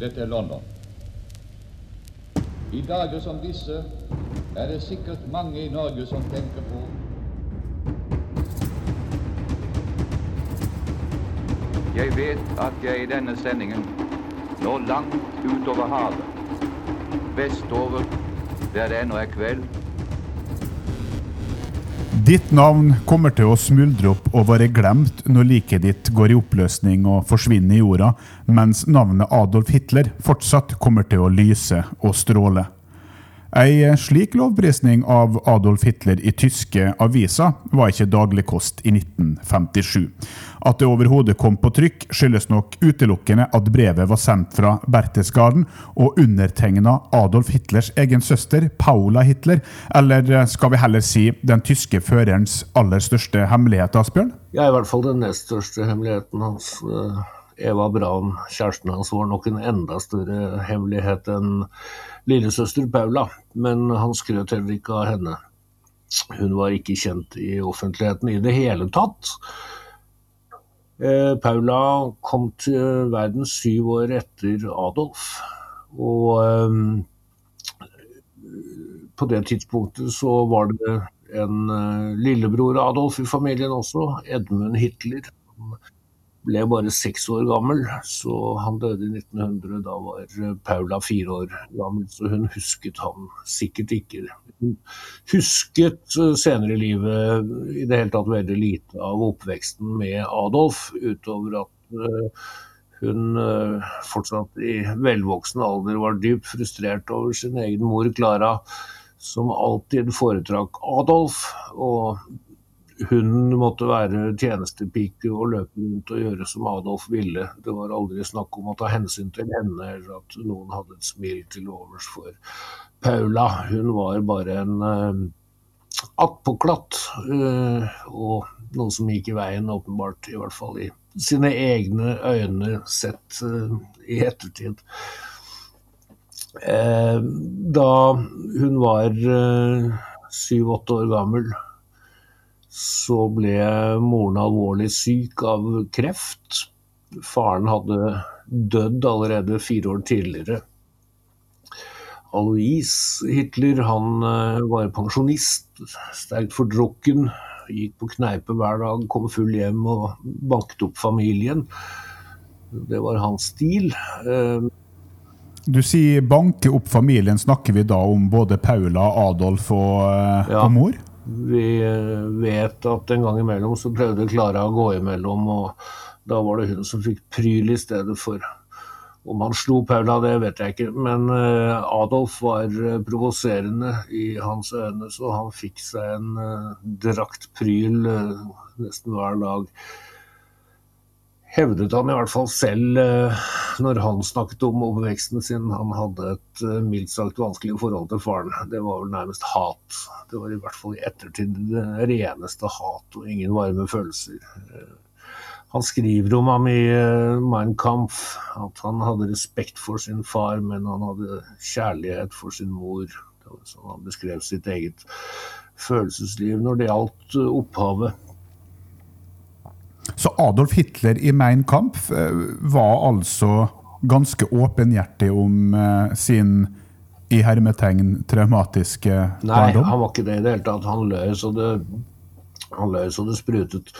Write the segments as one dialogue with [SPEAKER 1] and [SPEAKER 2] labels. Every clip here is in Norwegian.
[SPEAKER 1] Dette er London. I dager som disse er det sikkert mange i Norge som tenker på
[SPEAKER 2] Jeg vet at jeg i denne sendingen når langt utover havet, vestover, der det ennå er kveld.
[SPEAKER 3] Ditt navn kommer til å smuldre opp og være glemt når liket ditt går i oppløsning og forsvinner i jorda, mens navnet Adolf Hitler fortsatt kommer til å lyse og stråle. Ei slik lovprisning av Adolf Hitler i tyske aviser var ikke dagligkost i 1957. At det overhodet kom på trykk, skyldes nok utelukkende at brevet var sendt fra Berthesgaden og undertegna Adolf Hitlers egen søster, Paula Hitler, eller skal vi heller si den tyske førerens aller største hemmelighet, Asbjørn?
[SPEAKER 4] Ja, i hvert fall den nest største hemmeligheten hans. Eva Braun, kjæresten hans, var nok en enda større hemmelighet enn lillesøster Paula, men han skrøt heller ikke av henne. Hun var ikke kjent i offentligheten i det hele tatt. Eh, Paula kom til verden syv år etter Adolf, og eh, på det tidspunktet så var det en eh, lillebror Adolf i familien også, Edmund Hitler ble bare seks år gammel, så han døde i 1900. Da var eh, Paula fire år gammel, så hun husket han sikkert ikke. Hun husket eh, senere i livet i det hele tatt veldig lite av oppveksten med Adolf, utover at eh, hun fortsatt i velvoksen alder var dypt frustrert over sin egen mor Klara, som alltid foretrakk Adolf. og hun måtte være tjenestepike og løpe rundt og gjøre som Adolf ville. Det var aldri snakk om å ta hensyn til henne, eller at noen hadde et smil til overs for Paula. Hun var bare en uh, attpåklatt, uh, og noe som gikk i veien, åpenbart, i hvert fall i sine egne øyne sett uh, i ettertid. Da hun var syv-åtte år gammel, så ble moren alvorlig syk av kreft. Faren hadde dødd allerede fire år tidligere. Alois Hitler han eh, var pensjonist, sterkt fordrukken. Gikk på kneipe hver dag, kom full hjem og banket opp familien. Det var hans stil. Eh,
[SPEAKER 3] du sier banke opp familien. Snakker vi da om både Paula, Adolf og, eh, ja. og mor?
[SPEAKER 4] Vi eh, vet at en gang imellom så prøvde Klara å gå imellom, og da var det hun som fikk pryl i stedet for. Om han slo Paula, det vet jeg ikke, men eh, Adolf var eh, provoserende i hans øyne, så han fikk seg en drakt pryl nesten hver dag hevdet han i hvert fall selv eh, når han snakket om oppveksten sin. Han hadde et eh, mildt sagt vanskelig forhold til faren. Det var vel nærmest hat. Det var i hvert fall i ettertid det reneste hat og ingen varme følelser. Eh, han skriver om ham i Mein Kampf at han hadde respekt for sin far, men han hadde kjærlighet for sin mor. Det var sånn han beskrev sitt eget følelsesliv når det gjaldt opphavet.
[SPEAKER 3] Så Adolf Hitler i Mein Kampf eh, var altså ganske åpenhjertig om eh, sin i hermetegn traumatiske
[SPEAKER 4] barndom? Nei, han var ikke det i det hele tatt. Han løy så det, han løy så det sprutet.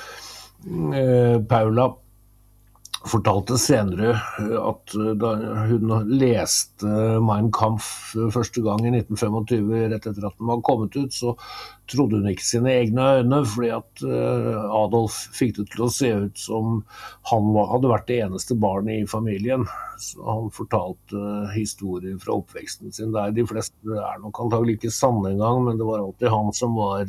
[SPEAKER 4] Eh, Paula fortalte senere eh, at eh, da hun leste Mein Kampf første gang i 1925, rett etter at den var kommet ut, så trodde hun ikke sine egne øyne, fordi at eh, Adolf fikk det til å se ut som han hadde vært det eneste barnet i familien. Så han fortalte historier fra oppveksten sin der. De fleste er nok antagelig ikke sanne engang, men det var alltid han som var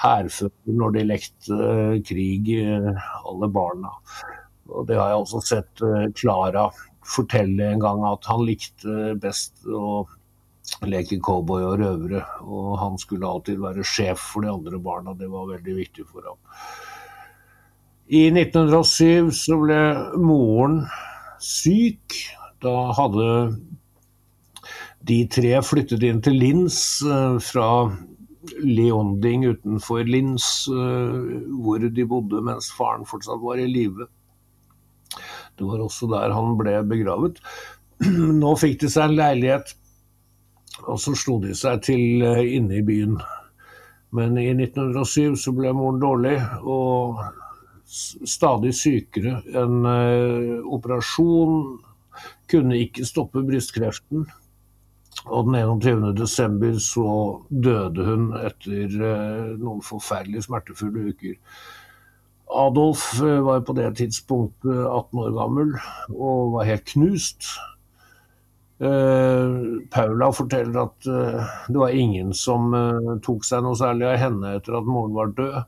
[SPEAKER 4] hærfører når de lekte krig, alle barna. Og det har jeg også sett Klara uh, fortelle en gang, at han likte best å leke cowboy og røvere. Og han skulle alltid være sjef for de andre barna. Det var veldig viktig for ham. I 1907 så ble moren syk. Da hadde de tre flyttet inn til Linz uh, fra Leonding utenfor Linz, hvor de bodde mens faren fortsatt var i live. Det var også der han ble begravet. Nå fikk de seg en leilighet, og så slo de seg til inne i byen. Men i 1907 så ble moren dårlig og stadig sykere. En uh, operasjon kunne ikke stoppe brystkreften. Og den 21. desember så døde hun etter uh, noen forferdelig smertefulle uker. Adolf uh, var på det tidspunktet 18 år gammel og var helt knust. Uh, Paula forteller at uh, det var ingen som uh, tok seg noe særlig av henne etter at moren var død.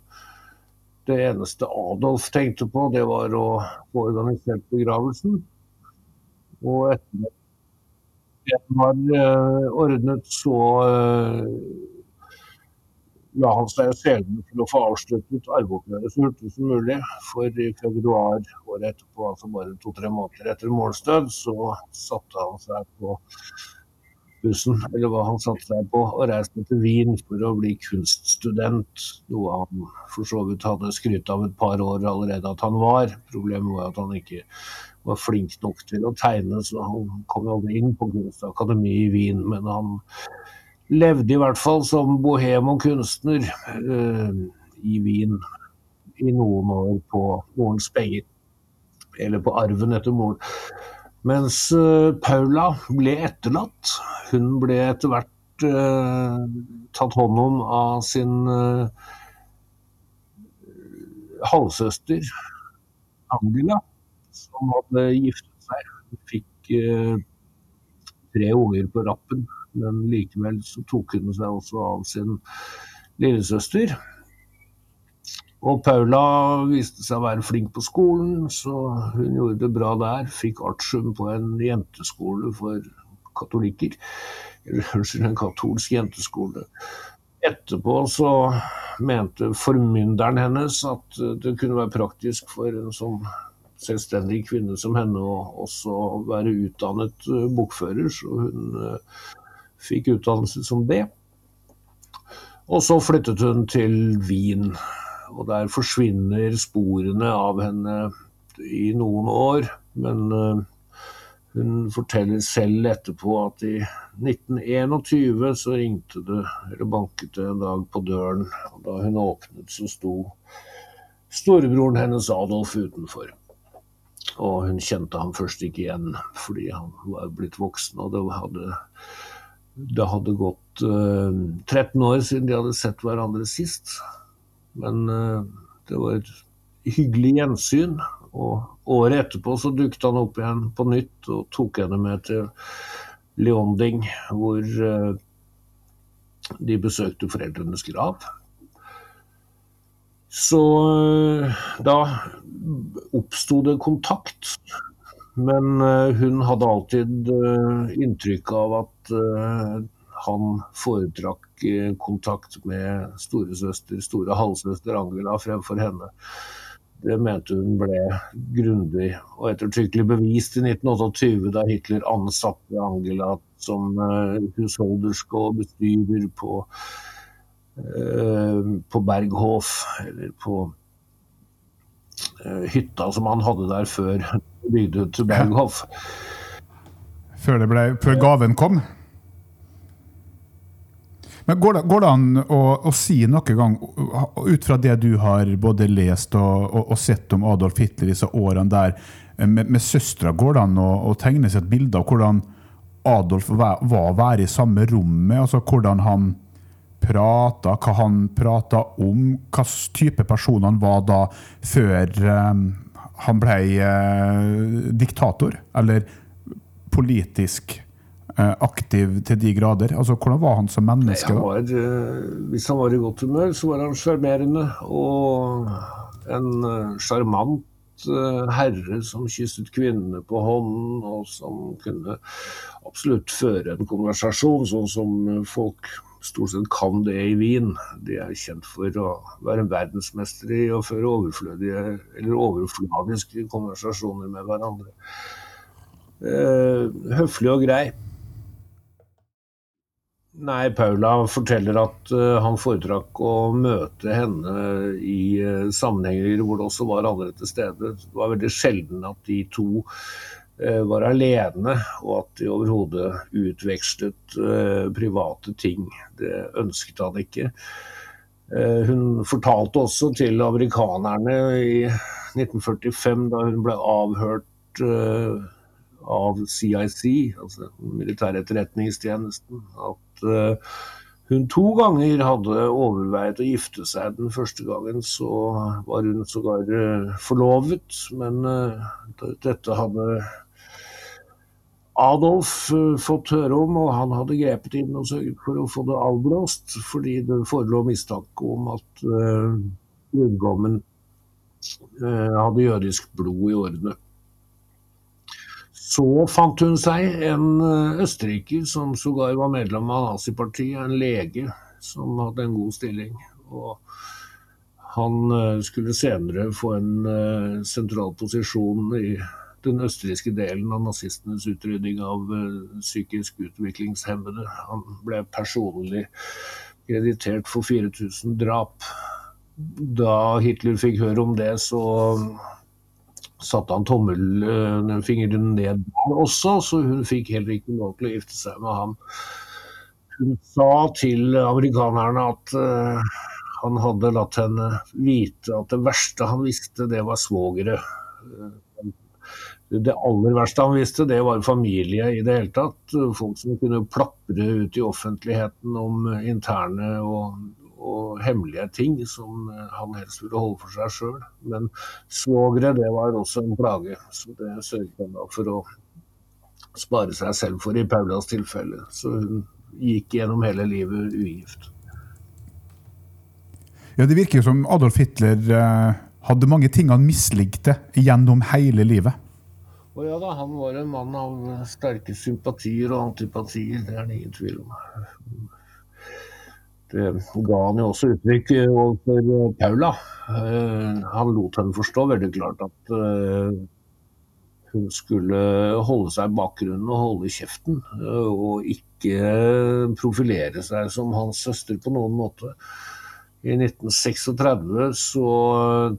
[SPEAKER 4] Det eneste Adolf tenkte på, det var å få organisert begravelsen. Og etter at den var ordnet, så la han seg selene til å få avsluttet arveoppgjøret så hurtig som mulig. For i februar året etterpå, altså bare to-tre måneder etter død, så satte han seg på bussen, eller hva han satte seg på, og reiste til Wien for å bli kunststudent. Noe han for så vidt hadde skrytt av et par år allerede at han var. Problemet var at han ikke var flink nok til å tegne, så han kom aldri inn på Kunstakademiet i Wien. Men han levde i hvert fall som bohem og kunstner uh, i Wien i noen år på morens penger. Eller på arven etter moren. Mens uh, Paula ble etterlatt. Hun ble etter hvert uh, tatt hånd om av sin halvsøster Angela, som hadde giftet seg. Hun fikk tre unger på rappen. Men likevel så tok hun seg også av sin lillesøster. Og Paula viste seg å være flink på skolen, så hun gjorde det bra der. Fikk artium på en jenteskole for katolikker. Unnskyld, en katolsk jenteskole. Etterpå så mente formynderen hennes at det kunne være praktisk for en sånn selvstendig kvinne som henne å også være utdannet bokfører. Så hun fikk utdannelse som det. Og så flyttet hun til Wien, og der forsvinner sporene av henne i noen år. Men uh, hun forteller selv etterpå at i 1921 så ringte det, eller banket det en dag på døren. og Da hun åpnet, så sto storebroren hennes Adolf utenfor. Og hun kjente ham først ikke igjen, fordi han var blitt voksen, og det hadde det hadde gått uh, eh, 13 år siden de hadde sett hverandre sist. Men uh, det var et hyggelig gjensyn. Og året etterpå så dukket han opp igjen på nytt og tok henne med til Leonding, hvor uh, de besøkte foreldrenes grav. Så da oppsto det kontakt men eh, hun hadde alltid eh, inntrykk av at eh, han foretrakk kontakt med storesøster, store halvsøster Angela fremfor henne. Det mente hun ble grundig og ettertrykkelig bevist i 1928, da Hitler ansatte Angela som husholderske og bestyrer på, på Berghof, eller på hytta som han hadde der før bygde ut Berghoff.
[SPEAKER 3] Før, ble, før, gaven kom? Men Går det, går det an å, å, si noen gang, ut fra det du har både lest og, og, og sett om Adolf Hitler disse årene der, med, med søstera, går det an å, å, tegne seg et bilde av hvordan Adolf var, var å være i samme rommet? altså Hvordan han prata, hva han prata om, hva type person han var da, før um, han ble eh, diktator, eller politisk eh, aktiv til de grader? Altså, Hvordan var han som menneske?
[SPEAKER 4] Han var, eh, hvis han var i godt humør, så var han sjarmerende og en eh, sjarmant eh, herre som kysset kvinnene på hånden, og som kunne absolutt føre en konversasjon, sånn som folk stort sett kan det i Wien. De er kjent for å være verdensmestere i å føre overflødige eller overfladiske konversasjoner med hverandre. Eh, høflig og grei. Nei, Paula forteller at uh, han foretrakk å møte henne i uh, sammenhenger hvor det også var andre til stede. Det var veldig sjelden at de to var alene, og at de overhodet utvekslet private ting. Det ønsket han ikke. Hun fortalte også til amerikanerne i 1945, da hun ble avhørt av CIC, altså militæretterretningstjenesten, at hun to ganger hadde overveid å gifte seg. Den første gangen så var hun sågar forlovet, men dette hadde Adolf fått høre om, og han hadde grepet inn og sørget for å få det avblåst, fordi det forelå mistanke om at brudgommen hadde jødisk blod i årene. Så fant hun seg en eh, østerriker som sågar var medlem av nazipartiet, en lege som hadde en god stilling. Og han eh, skulle senere få en eh, sentral posisjon i den østerrikske delen av nazistenes utrydding av psykisk utviklingshemmede. Han ble personlig kreditert for 4000 drap. Da Hitler fikk høre om det, så satte han tommelfingeren eh, ned også, så hun fikk heller ikke lov til å gifte seg med ham. Hun sa til amerikanerne at uh, han hadde latt henne vite at det verste han visste, det var svogere. Det aller verste han visste, det var familie i det hele tatt. Folk som kunne plapre ut i offentligheten om interne og og hemmelige ting som han helst ville holde for seg sjøl. Men svogere, det var også en plage. Så det sørget han da for å spare seg selv for i Paulas tilfelle. Så hun gikk gjennom hele livet ugift.
[SPEAKER 3] Ja, Det virker som Adolf Hitler eh, hadde mange ting han mislikte gjennom hele livet.
[SPEAKER 4] Og ja da, han var en mann av sterke sympatier og antipatier, det er det ingen tvil om det ga han jo også uttrykk overfor eh, Paula. Eh, han lot henne forstå veldig klart at eh, hun skulle holde seg i bakgrunnen og holde kjeften. Og ikke profilere seg som hans søster på noen måte. I 1936 så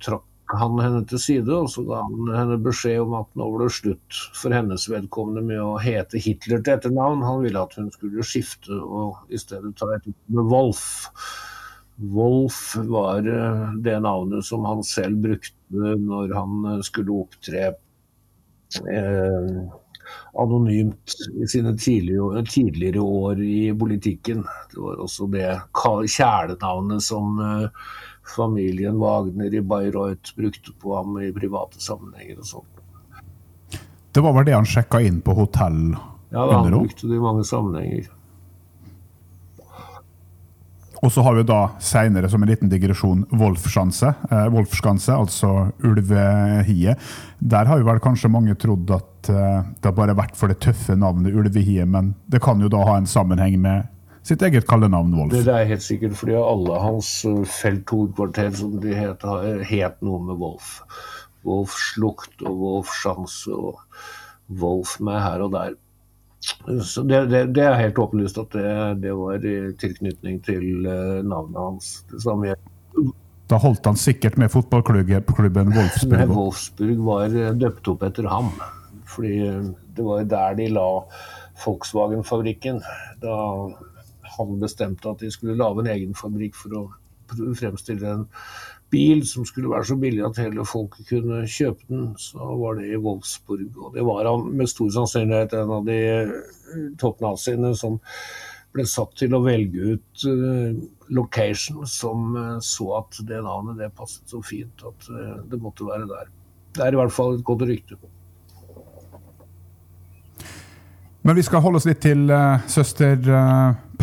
[SPEAKER 4] trakk han henne til side, og så ga han henne beskjed om at nå var det slutt for hennes vedkommende med å hete Hitler til etternavn. Han ville at hun skulle skifte og i stedet ta et med Wolf. Wolf var eh, det navnet som han selv brukte når han eh, skulle opptre eh, anonymt i sine tidligere, tidligere, år i politikken. Det var også det kjælenavnet som eh, familien Wagner i Bayreuth brukte på ham i private sammenhenger og sånt.
[SPEAKER 3] Det var vel det han sjekka inn på hotell?
[SPEAKER 4] Ja, da, han brukte det i mange sammenhenger.
[SPEAKER 3] Og så har vi da seinere, som en liten digresjon, Wolfskanse, eh, Wolfskanse, altså ulvehiet. Der har jo vel kanskje mange trodd at eh, det har bare vært for det tøffe navnet ulvehiet, men det kan jo da ha en sammenheng med sitt eget kallenavn Wolf.
[SPEAKER 4] Det, er helt sikkert fordi alle hans uh, felthovedkvarter som de het, het noe med Wolf. Wolf Slukt og Wolf Sjanse og Wolf med her og der. Så det, det, det er helt åpenlyst at det, det, var i tilknytning til uh, navnet hans. Det samme
[SPEAKER 3] da holdt han sikkert med fotballklubben Wolfsburg? Nei,
[SPEAKER 4] Wolfsburg var uh, døpt opp etter ham. Fordi det var der de la Volkswagen-fabrikken. Da han bestemte at de skulle lage en egen fabrikk for å fremstille en bil som skulle være så billig at hele folket kunne kjøpe den, så var det i Wolfsburg. Og det var han med stor sannsynlighet en av de eh, toppnaziene som ble satt til å velge ut uh, location, som uh, så at det navnet det passet så fint at uh, det måtte være der. Det er i hvert fall et godt rykte.
[SPEAKER 3] Men vi skal holde oss litt til søster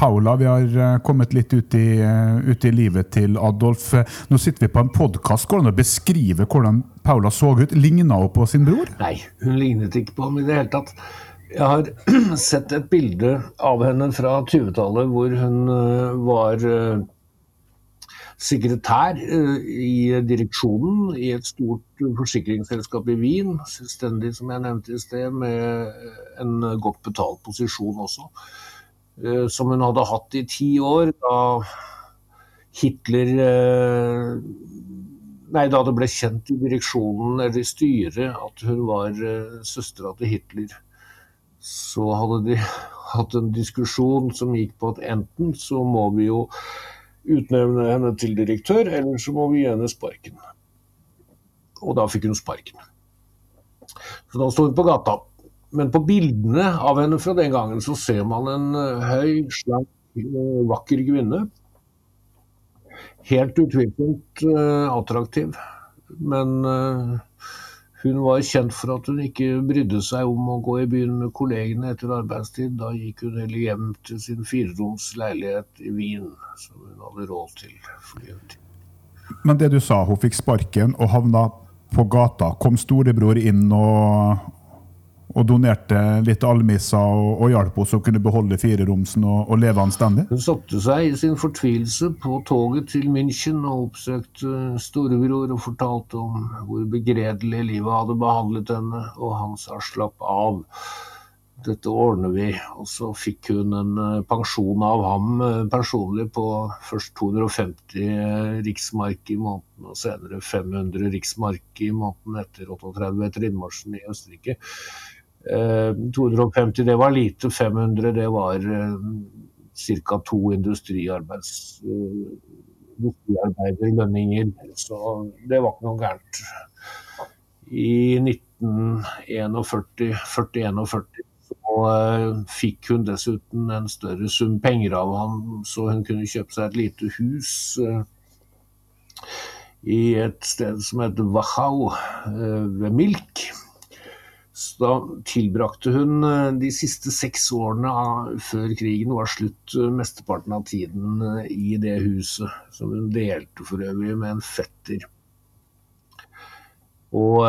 [SPEAKER 3] Paula, vi har eh, kommet litt ut i, eh, ut i, livet til Adolf. Nå sitter vi på en podkast. Går det an å beskrive hvordan Paula så ut? Ligna hun på sin bror?
[SPEAKER 4] Nei, hun lignet ikke på ham i det hele tatt. Jeg har sett et bilde av henne fra 20-tallet hvor hun eh, var sekretær i direksjonen i et stort forsikringsselskap i Wien. Selvstendig, som jeg nevnte i sted, med en godt betalt posisjon også. Som hun hadde hatt i ti år. Da Hitler Nei, da det ble kjent i direksjonen eller i styret at hun var søstera til Hitler, så hadde de hatt en diskusjon som gikk på at enten så må vi jo utnevne henne til direktør, eller så må vi gi henne sparken. Og da fikk hun sparken. Så da sto hun på gata. Men på bildene av henne fra den gangen så ser man en eh, høy, slank, eh, vakker kvinne. Helt utvilsomt uh, attraktiv. Men hun var kjent for at hun ikke brydde seg om å gå i byen med kollegene etter arbeidstid. Da gikk hun heller hjem til sin fireroms leilighet i Wien, som hun hadde råd til.
[SPEAKER 3] Men det du sa, hun fikk sparken og havna på gata. Kom storebror inn og, og donerte litt almisser og, og hjalp oss å kunne beholde fireromsen og, og leve anstendig?
[SPEAKER 4] Hun satte seg i sin fortvilelse på toget til München og oppsøkte storebror og fortalte om hvor begredelig livet hadde behandlet henne, og han sa slapp av dette ordner vi. Og så fikk hun en eh, pensjon av ham eh, personlig på først 250 eh, riksmark i måneden, og senere 500 riksmark i måneden etter 38 etter innmarsjen i Østerrike. 250 det var lite, 500 det var ca. to industriarbeids industriarbeiderlønninger. Så det var ikke noe gærent. I 1941, 40-41 og eh, fikk hun dessuten en større sum penger av ham, så hun kunne kjøpe seg et lite hus eh, i et sted som heter Wachau eh, ved Milk. Så da tilbrakte hun de siste seks årene før krigen var slutt, mesteparten av tiden i det huset, som hun delte for øvrig med en fetter. Og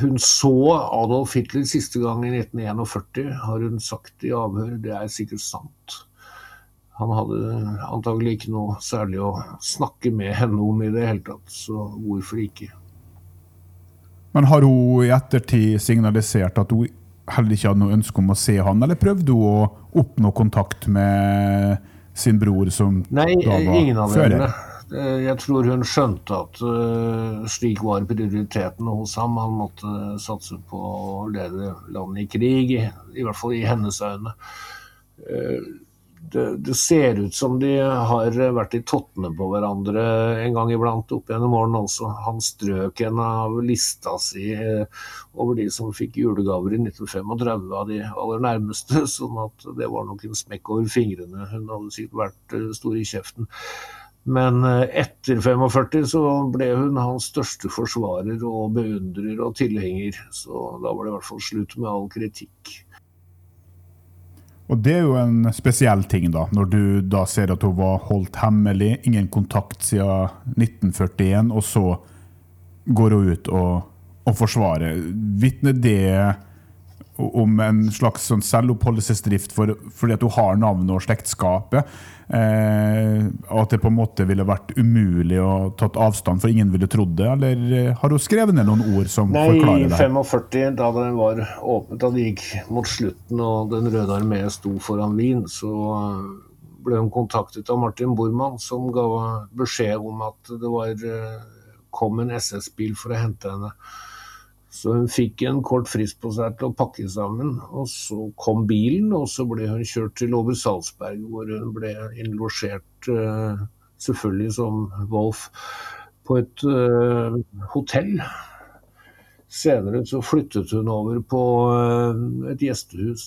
[SPEAKER 4] hun så Adolf Hitler siste gang i 1941, har hun sagt i avhør. Det er sikkert sant. Han hadde antagelig ikke noe særlig å snakke med henne om i det hele tatt, så hvorfor ikke?
[SPEAKER 3] Men har hun i ettertid signalisert at hun heller ikke hadde noe ønske om å se han, eller prøvde hun å oppnå kontakt med sin bror som
[SPEAKER 4] Nei,
[SPEAKER 3] da var
[SPEAKER 4] ingen av
[SPEAKER 3] fører?
[SPEAKER 4] Denne. Eh, jeg tror hun skjønte at uh, slik var prioriteten hos ham. Han måtte satse på å lede landet i krig, i, i hvert fall i hennes øyne. Det, det, ser ut som de har vært i tottene på hverandre en gang iblant opp gjennom årene også. Han strøk en av lista si uh, over de som fikk julegaver i 1935 av de aller nærmeste, sånn at det var nok en smekk over fingrene. Hun hadde sikkert vært stor i kjeften. Men eh, etter 45 så ble hun hans største forsvarer og beundrer og tilhenger. Så da var det i hvert fall slutt med all kritikk.
[SPEAKER 3] Og det er jo en spesiell ting, da, når du da ser at hun var holdt hemmelig, ingen kontakt siden 1941, og så går hun ut og, og forsvarer. Vitner det om en slags sånn selvoppholdelsesdrift for, fordi at hun har navnet og slektskapet. Eh, at det på en måte ville vært umulig å tatt avstand, for ingen ville trodd det? Eller eh, har hun skrevet ned noen ord som
[SPEAKER 4] Nei,
[SPEAKER 3] forklarer det?
[SPEAKER 4] Nei, i 45, da det var åpnet, da det gikk mot slutten og Den røde armé sto foran Wien, så eh, ble hun kontaktet av Martin Bormann, som ga beskjed om at det var, eh, kom en SS-bil for å hente henne. Så hun fikk en kort frist på seg til å pakke sammen. Og så kom bilen, og så ble hun kjørt til Over Salzberg, hvor hun ble innlosjert, uh, selvfølgelig som Wolf, på et uh, hotell. Senere så flyttet hun over på uh, et gjestehus,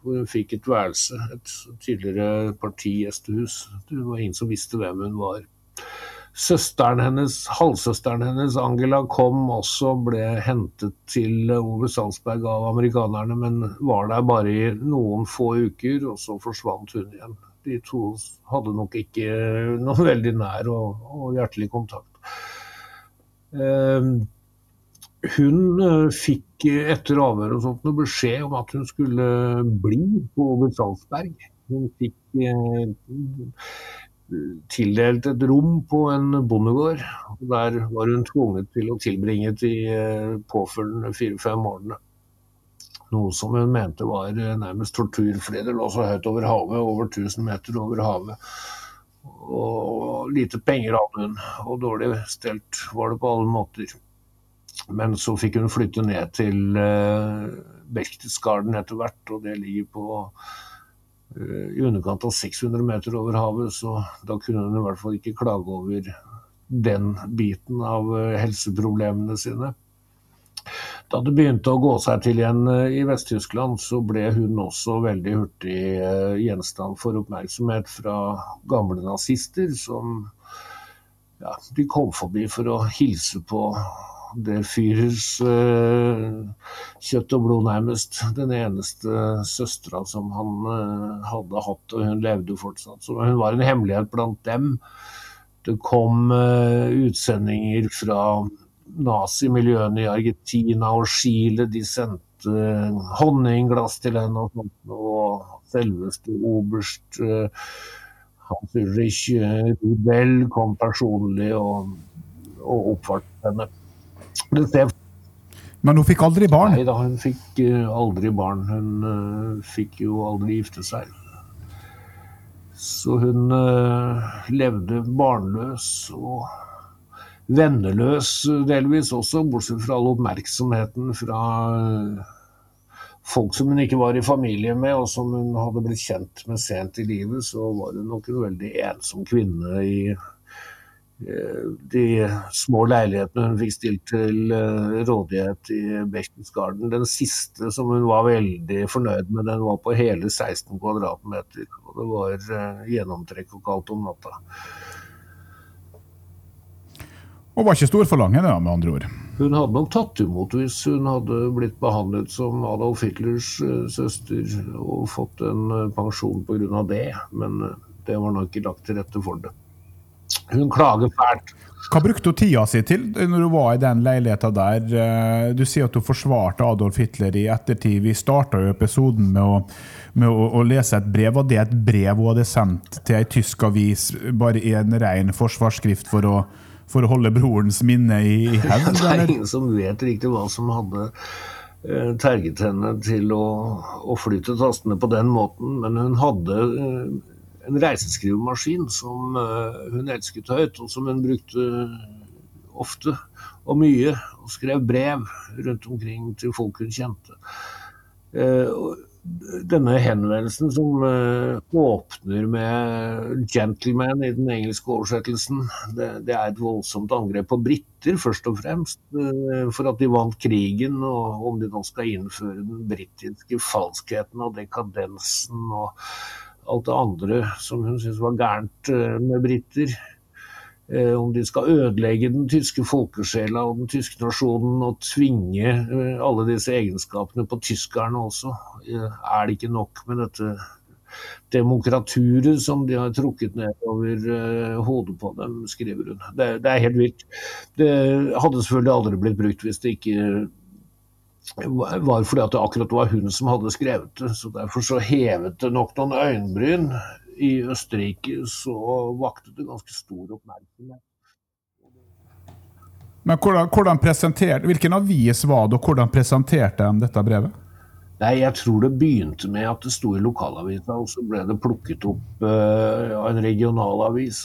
[SPEAKER 4] hvor hun fikk et værelse. Et tidligere partigjestehus. Det var ingen som visste hvem hun var. Søsteren hennes, halvsøsteren hennes, Angela, kom også, ble hentet til Ove Salzberg av amerikanerne, men var der bare i noen få uker, og så forsvant hun igjen. De to hadde nok ikke noen veldig nær og, og hjertelig kontakt. Eh, hun eh, fikk etter avhøret og sånt noe beskjed om at hun skulle bli på Ove Salzberg. Hun fikk eh, tildelt et rom på en bondegård. og Der var hun tvunget til å tilbringe de eh, påfølgende fire-fem årene. Noe som hun mente var eh, nærmest tortur, fordi det lå så høyt over havet, over 1000 meter over havet. Og lite penger hadde hun, og dårlig stelt var det på alle måter. Men så fikk hun flytte ned til uh, Berchtesgaden etter hvert, og det ligger på i underkant av 600 meter over havet, så da kunne hun i hvert fall ikke klage over den biten av uh, helseproblemene sine. Da det begynte å gå seg til igjen i Vest-Tyskland, så ble hun også veldig hurtig gjenstand for oppmerksomhet fra gamle nazister, som ja, de kom forbi for å hilse på det fyrers uh, kjøtt og blod, nærmest. Den eneste søstera som han uh, hadde hatt, og hun levde fortsatt. Så hun var en hemmelighet blant dem. Det kom uh, utsendinger fra nazimiljøene i Argentina og Chile. De sendte honningglass til henne og sånt, og selveste oberst Hans Ulrich Rudel kom personlig og, og oppvartet henne.
[SPEAKER 3] Men hun fikk aldri barn?
[SPEAKER 4] Nei da, hun fikk uh, aldri barn. Hun uh, fikk jo aldri gifte seg. Så hun uh, levde barnløs og venneløs delvis også, bortsett fra all oppmerksomheten fra folk som hun ikke var i familie med, og som hun hadde blitt kjent med sent i livet, så var hun nok en veldig ensom kvinne i de små leilighetene hun fikk stilt til eh, rådighet i Berchtesgaden. Den siste som hun var veldig fornøyd med, den var på hele 16 kvadratmeter. Og det var eh, gjennomtrekk og kaldt om natta.
[SPEAKER 3] Og var ikke stor forlange det, med andre ord?
[SPEAKER 4] Hun hadde nok tatt imot hvis hun hadde blitt behandlet som Adolf Hitlers eh, søster og fått en pensjon pga. det, men det var nok ikke lagt til rette for det. Hun klager fælt.
[SPEAKER 3] Hva brukte hun tida si til når hun var i den leiligheta der? Eh, du sier at hun forsvarte Adolf Hitler i ettertid. Vi starta episoden med, å, med å, å, lese et brev. Var det et brev hun hadde sendt til ei tysk avis, bare i en ren forsvarsskrift for å, for å holde brorens minne i, i hevd?
[SPEAKER 4] Det er ingen som vet riktig hva som hadde eh, terget henne til å, å flytte tastene på den måten, men hun hadde eh, en reiseskrivemaskin som eh, hun elsket høyt, og som hun brukte ofte og mye. Og skrev brev rundt omkring til folk hun kjente. Eh, denne henvendelsen som åpner med 'gentleman' i den engelske oversettelsen, det, er et voldsomt angrep på briter, først og fremst. For at de vant krigen, og om de nå skal innføre den britiske falskheten og dekadensen og alt det andre som hun syntes var gærent eh, med briter. Eh, om de skal ødelegge den tyske folkesjela og den tyske nasjonen og tvinge eh, alle disse egenskapene på tyskerne også. Er det ikke nok med dette demokraturet som de har trukket ned over hodet på dem, skriver hun. Det, det er helt vilt. Det hadde selvfølgelig aldri blitt brukt hvis det ikke var fordi at det akkurat var hun som hadde skrevet det. så Derfor så hevet det nok noen øyenbryn. I Østerrike så vakte det ganske stor oppmerksomhet.
[SPEAKER 3] Men hvordan, hvordan presenterte, Hvilken avis var det, og hvordan presenterte de dette brevet?
[SPEAKER 4] Nei, Jeg tror det begynte med at det sto i lokalavisa, og så ble det plukket opp uh, av en regionalavis.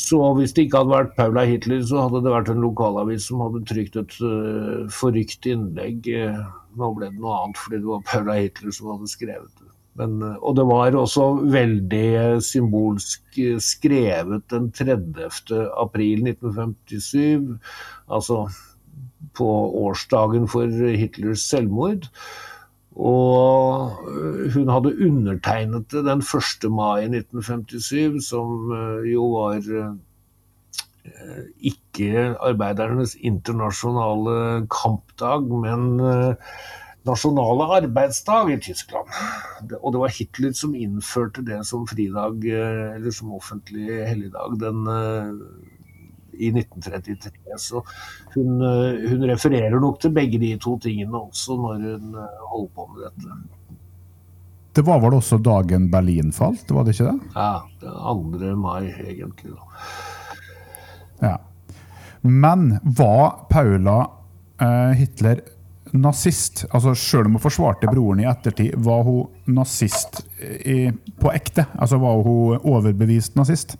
[SPEAKER 4] Så hvis det ikke hadde vært Paula Hitler, så hadde det vært en lokalavis som hadde trykt et uh, forrykt innlegg. Nå ble det noe annet fordi det var Paula Hitler som hadde skrevet det. Men, uh, og det var også veldig symbolsk skrevet den 30. april 1957, altså på årsdagen for Hitlers selvmord. Og hun hadde undertegnet det den 1. mai 1957, som eh, jo var eh, ikke arbeidernes internasjonale kampdag, men eh, nasjonale arbeidsdag i Tyskland. Og det var Hitler som innførte det som fridag, eller som offentlig helligdag, den i 1933. Så hun, eh, hun, refererer nok til begge de to tingene også når hun eh, holder på med dette.
[SPEAKER 3] Det var vel også dagen Berlin falt, var det ikke det?
[SPEAKER 4] Ja, det 2. mai egentlig. da.
[SPEAKER 3] Ja. Men var Paula eh, Hitler nazist? Altså Selv om hun forsvarte broren i ettertid, var hun nazist i, på ekte? Altså Var hun overbevist nazist?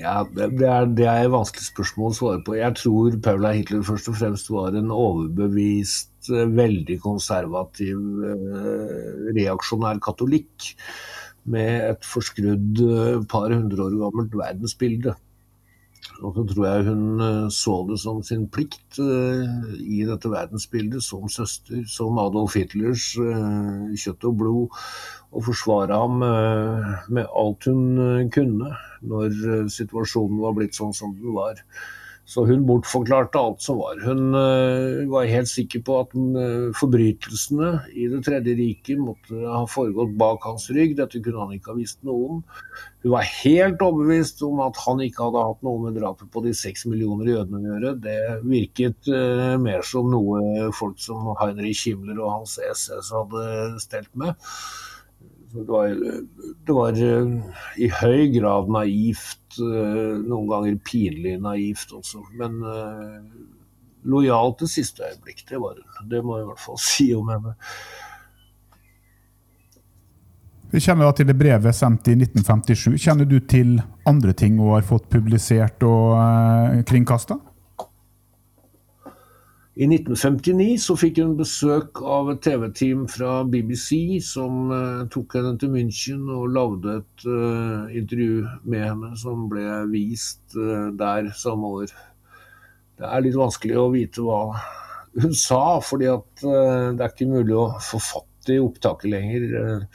[SPEAKER 4] Ja, det er, det er et vanskelig spørsmål å svare på. Jeg tror Paula Hitler først og fremst var en overbevist, eh, veldig konservativ, eh, reaksjonær katolikk med et forskrudd eh, par hundre år gammelt verdensbilde. Og så tror jeg hun så det som sin plikt i dette verdensbildet, som søster, som Adolf Hitlers kjøtt og blod, å forsvare ham med alt hun kunne når eh, situasjonen var blitt sånn som den var. Så hun bortforklarte alt som var. Hun uh, var helt sikker på at uh, forbrytelsene i Det tredje riket måtte ha foregått bak hans rygg. Dette kunne han ikke ha visst noe om. Hun var helt overbevist om at han ikke hadde hatt noe med drapet på de seks millioner jødene å gjøre. Det virket mer som noe folk som Heinrich Himmler og hans SS hadde stelt med. Det var, det var eh, i høy grad naivt, eh, noen ganger pinlig naivt også. Men uh, lojal til siste øyeblikk, det var hun. Det må jeg i hvert fall si om henne.
[SPEAKER 3] Vi kjenner da til det brevet sendt i 1957. Kjenner du til andre ting hun har fått publisert og kringkasta?
[SPEAKER 4] I 1959 så fikk hun besøk av et TV-team fra BBC som uh, tok henne til München og lagde et uh, intervju med henne som ble vist uh, der samme år. Det er litt vanskelig å vite hva hun sa, fordi at det er ikke mulig å få fatt i opptaket lenger.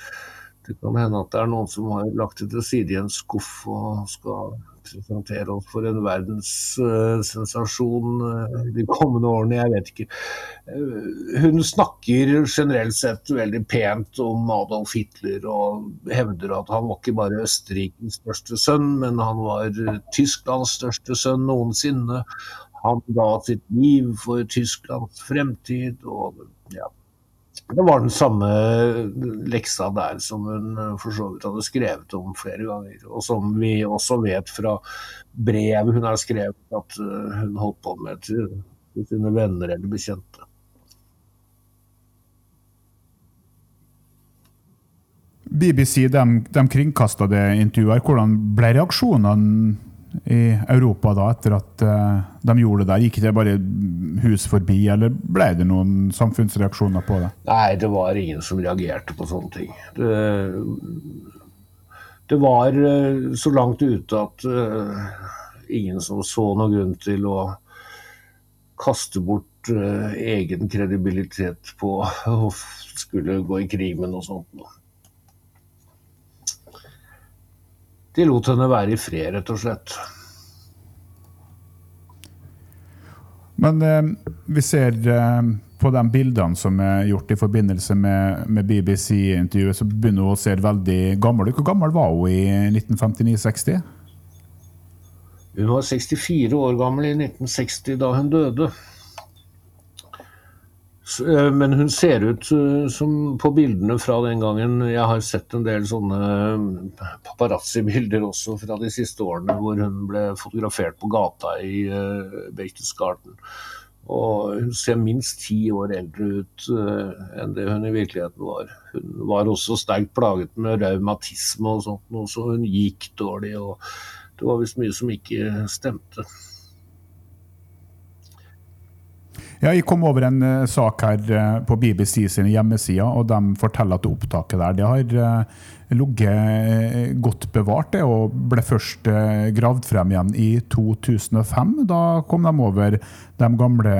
[SPEAKER 4] Det kan hende at det er noen som har lagt det til side i en skuff og skal presentere oss for en verdenssensasjon uh, de kommende årene. Jeg vet ikke. Uh, hun snakker generelt sett veldig pent om Adolf Hitler og hevder at han var ikke bare Østerrikens største sønn, men han var Tysklands største sønn noensinne. Han ga sitt liv for Tysklands fremtid. og ja, det var den samme leksa der som hun eh, for så vidt hadde skrevet om flere ganger. Og som vi også vet fra brev hun har skrevet at eh, hun holdt på med til, til sine venner eller bekjente.
[SPEAKER 3] BBC de, de kringkasta det intervjuet. Hvordan ble reaksjonene i Europa da, etter at uh, de gjorde det der? Gikk det bare hus forbi, eller ble det noen samfunnsreaksjoner på det?
[SPEAKER 4] Nei, det var ingen som reagerte på sånne ting. Det, det var uh, så langt ute at uh, ingen som så noen grunn til å kaste bort egen kredibilitet på å skulle gå i krig med noe sånt. De lot henne være i fred, rett og slett.
[SPEAKER 3] Men eh, vi ser eh, på de bildene som er gjort i forbindelse med, med BBC-intervjuet, så begynner hun å se veldig gammel ut. Hvor gammel var hun i 1959-60?
[SPEAKER 4] Hun var 64 år gammel i 1960 da hun døde. Eh, men hun ser ut eh, som på bildene fra den gangen Jeg har sett en del sånne eh, paparazzi-bilder også fra de siste årene hvor hun ble fotografert på gata i Berchtesgaden. Og hun ser minst ti år eldre ut enn det hun i virkeligheten var. Hun var også sterkt plaget med revmatisme og sånt, så hun gikk dårlig. og Det var visst mye som ikke stemte.
[SPEAKER 3] Ja, jeg kom over en uh, sak her uh, på BBC sine hjemmesider, og de forteller at opptaket der det har uh, ligget godt bevart det, og ble først gravd frem igjen i 2005. Da kom de over de gamle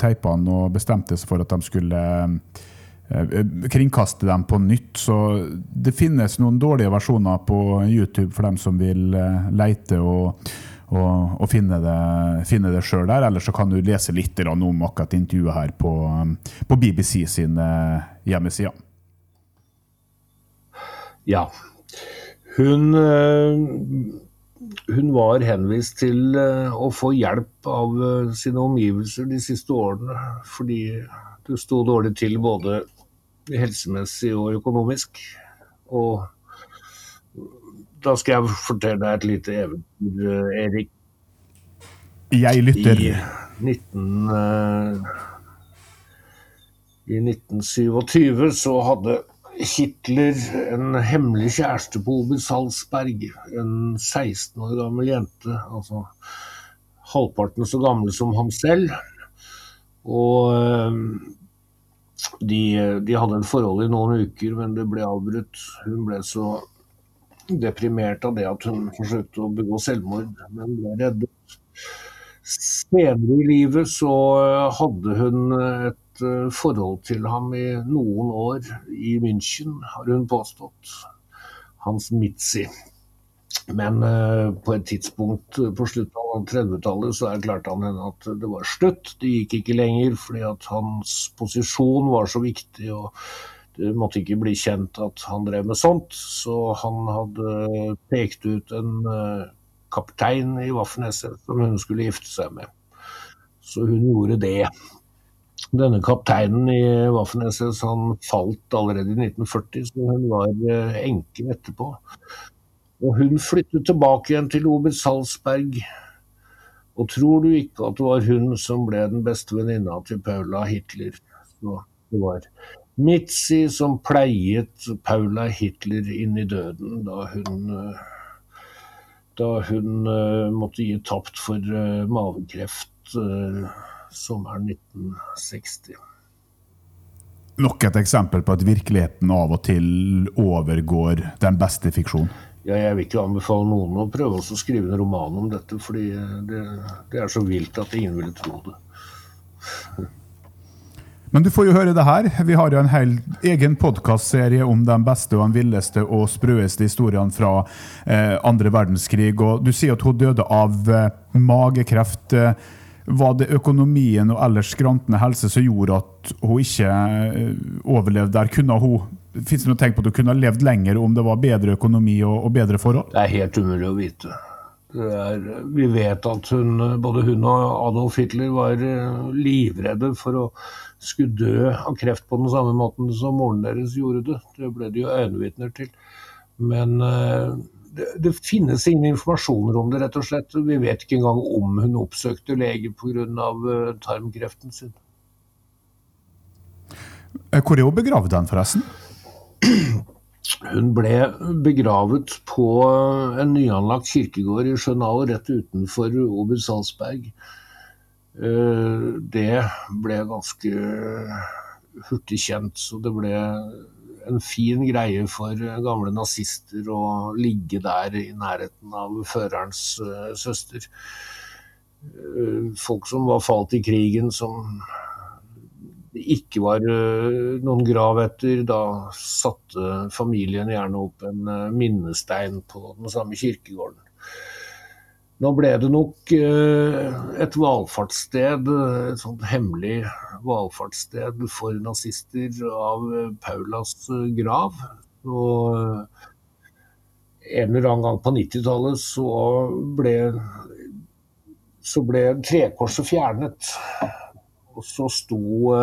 [SPEAKER 3] teipene og bestemte seg for at de skulle kringkaste dem på nytt. Så det finnes noen dårlige versjoner på YouTube for dem som vil leite og og, og finne det, det sjøl der. Eller så kan du lese litt om akkurat intervjuet her på, på BBC sine hjemmesider.
[SPEAKER 4] Ja. Hun, eh, hun var henvist til eh, å få hjelp av eh, sine omgivelser de siste årene, fordi det sto dårlig til både helsemessig og økonomisk. Og da skal jeg fortelle deg et lite eventyr, Erik.
[SPEAKER 3] Jeg lytter.
[SPEAKER 4] I 19... eh, I 1927 så hadde Hitler en hemmelig kjæreste på Obel Salzberg. En 16 år gammel jente. Altså halvparten så gammel som ham selv. Og eh, de, de hadde et forhold i noen uker, men det ble avbrutt. Hun ble så deprimert av det at hun forsøkte å begå selvmord, men ble reddet. Senere i livet så eh, hadde hun et eh, forhold til ham i noen år i München, har hun påstått. Hans Mitzi. Men eh, på et tidspunkt på slutten av 30-tallet så erklærte han henne at det var slutt. Det gikk ikke lenger fordi at hans posisjon var så viktig. og det måtte ikke bli kjent at han drev med sånt, så han hadde pekt ut en uh, kaptein i Waffen-SS som hun skulle gifte seg med. Så hun gjorde det. Denne kapteinen i Waffen-SS han falt allerede i 1940, så hun var uh, enke etterpå. Og hun flyttet tilbake igjen til Obert Salzberg. Og tror du ikke at det var hun som ble den beste venninna til Paula Hitler? Så det var Mitzi som pleiet Paula Hitler inn i døden da hun, da hun måtte gi tapt for mavekreft sommeren 1960.
[SPEAKER 3] Nok et eksempel på at virkeligheten av og til overgår den beste fiksjon.
[SPEAKER 4] Ja, jeg vil ikke anbefale noen å prøve å skrive en roman om dette, fordi det, det er så vilt at ingen ville tro det.
[SPEAKER 3] Men du får jo høre det her. Vi har jo en hel egen podkastserie om de beste og de villeste og sprøeste historiene fra eh, andre verdenskrig. Og du sier at hun døde av eh, magekreft. Var det økonomien og ellers skrantende helse som gjorde at hun ikke eh, overlevde der? Kunne hun Fins det noe tegn på at hun kunne ha levd lenger om det var bedre økonomi og, og bedre forhold?
[SPEAKER 4] Det er helt umulig å vite. Er, vi vet at hun, både hun og Adolf Hitler var livredde for å skulle dø av kreft på den samme måten som moren deres gjorde det. Det ble de jo øyenvitner til. Men det, det, finnes ingen informasjoner om det, rett og slett. Vi vet ikke engang om hun oppsøkte lege pga. tarmkreften sin.
[SPEAKER 3] Hvor er hun begravd den, forresten?
[SPEAKER 4] Hun ble begravet på en nyanlagt kirkegård i Schönau rett utenfor Ober Salzberg. Det ble ganske hurtig kjent, så det ble en fin greie for gamle nazister å ligge der i nærheten av førerens søster. Folk som var falt i krigen, som det ikke var noen grav etter, da satte familien gjerne opp en minnestein på den samme kirkegården. Nå ble det nok et valfartssted, et sånt hemmelig valfartssted for nazister av Paulas grav. Og en eller annen gang på 90-tallet så ble, så ble trekorset fjernet. Og så sto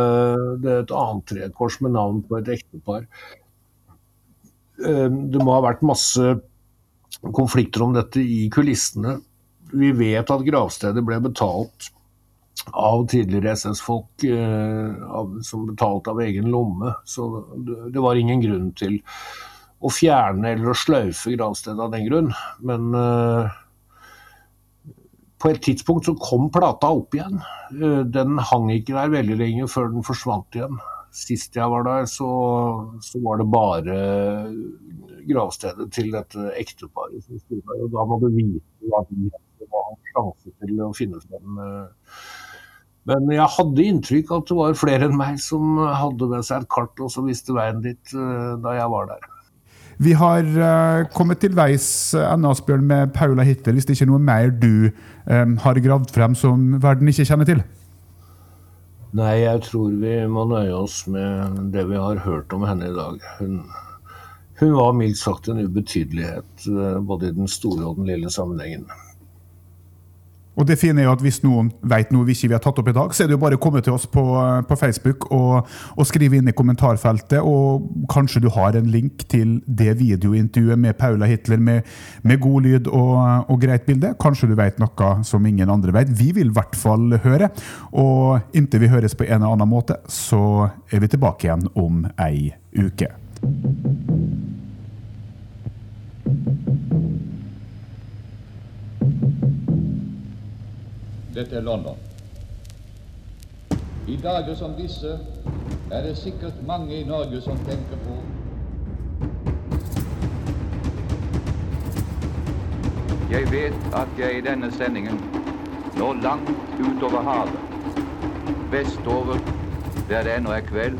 [SPEAKER 4] det et annet trekors med navn på et ektepar. Det må ha vært masse konflikter om dette i kulissene. Vi vet at gravstedet ble betalt av tidligere SS-folk, som betalte av egen lomme. Så det var ingen grunn til å fjerne eller å sløyfe gravstedet av den grunn. Men på et tidspunkt så kom plata opp igjen. Den hang ikke der veldig lenge før den forsvant igjen. Sist jeg var der, så, så var det bare gravstedet til dette ekteparet som sto der. Og da må du vite hva de har sjanse til å finne frem. Men jeg hadde inntrykk at det var flere enn meg som hadde med seg et kart og som visste veien dit da jeg var der.
[SPEAKER 3] Vi har uh, kommet til veis ende, Asbjørn, med Paula Hitler. Hvis det ikke er noe mer du um, har gravd frem som verden ikke kjenner til?
[SPEAKER 4] Nei, jeg tror vi må nøye oss med det vi har hørt om henne i dag. Hun, hun var mildt sagt en ubetydelighet, både i den store og den lille sammenhengen.
[SPEAKER 3] Og det fine er jo at Hvis noen vet noe vi ikke har tatt opp i dag, så er det jo bare å komme til oss på, på Facebook og, og, skrive inn i kommentarfeltet. Og kanskje du har en link til det videointervjuet med Paula Hitler med, med god lyd og, og, greit bilde. Kanskje du vet noe som ingen andre vet. Vi vil i hvert fall høre. Og inntil vi høres på en eller annen måte, så er vi tilbake igjen om ei uke.
[SPEAKER 1] Dette er London. I dager som disse er det sikkert mange i Norge som tenker på
[SPEAKER 2] Jeg vet at jeg i denne sendingen når langt utover havet, vestover der det ennå er kveld,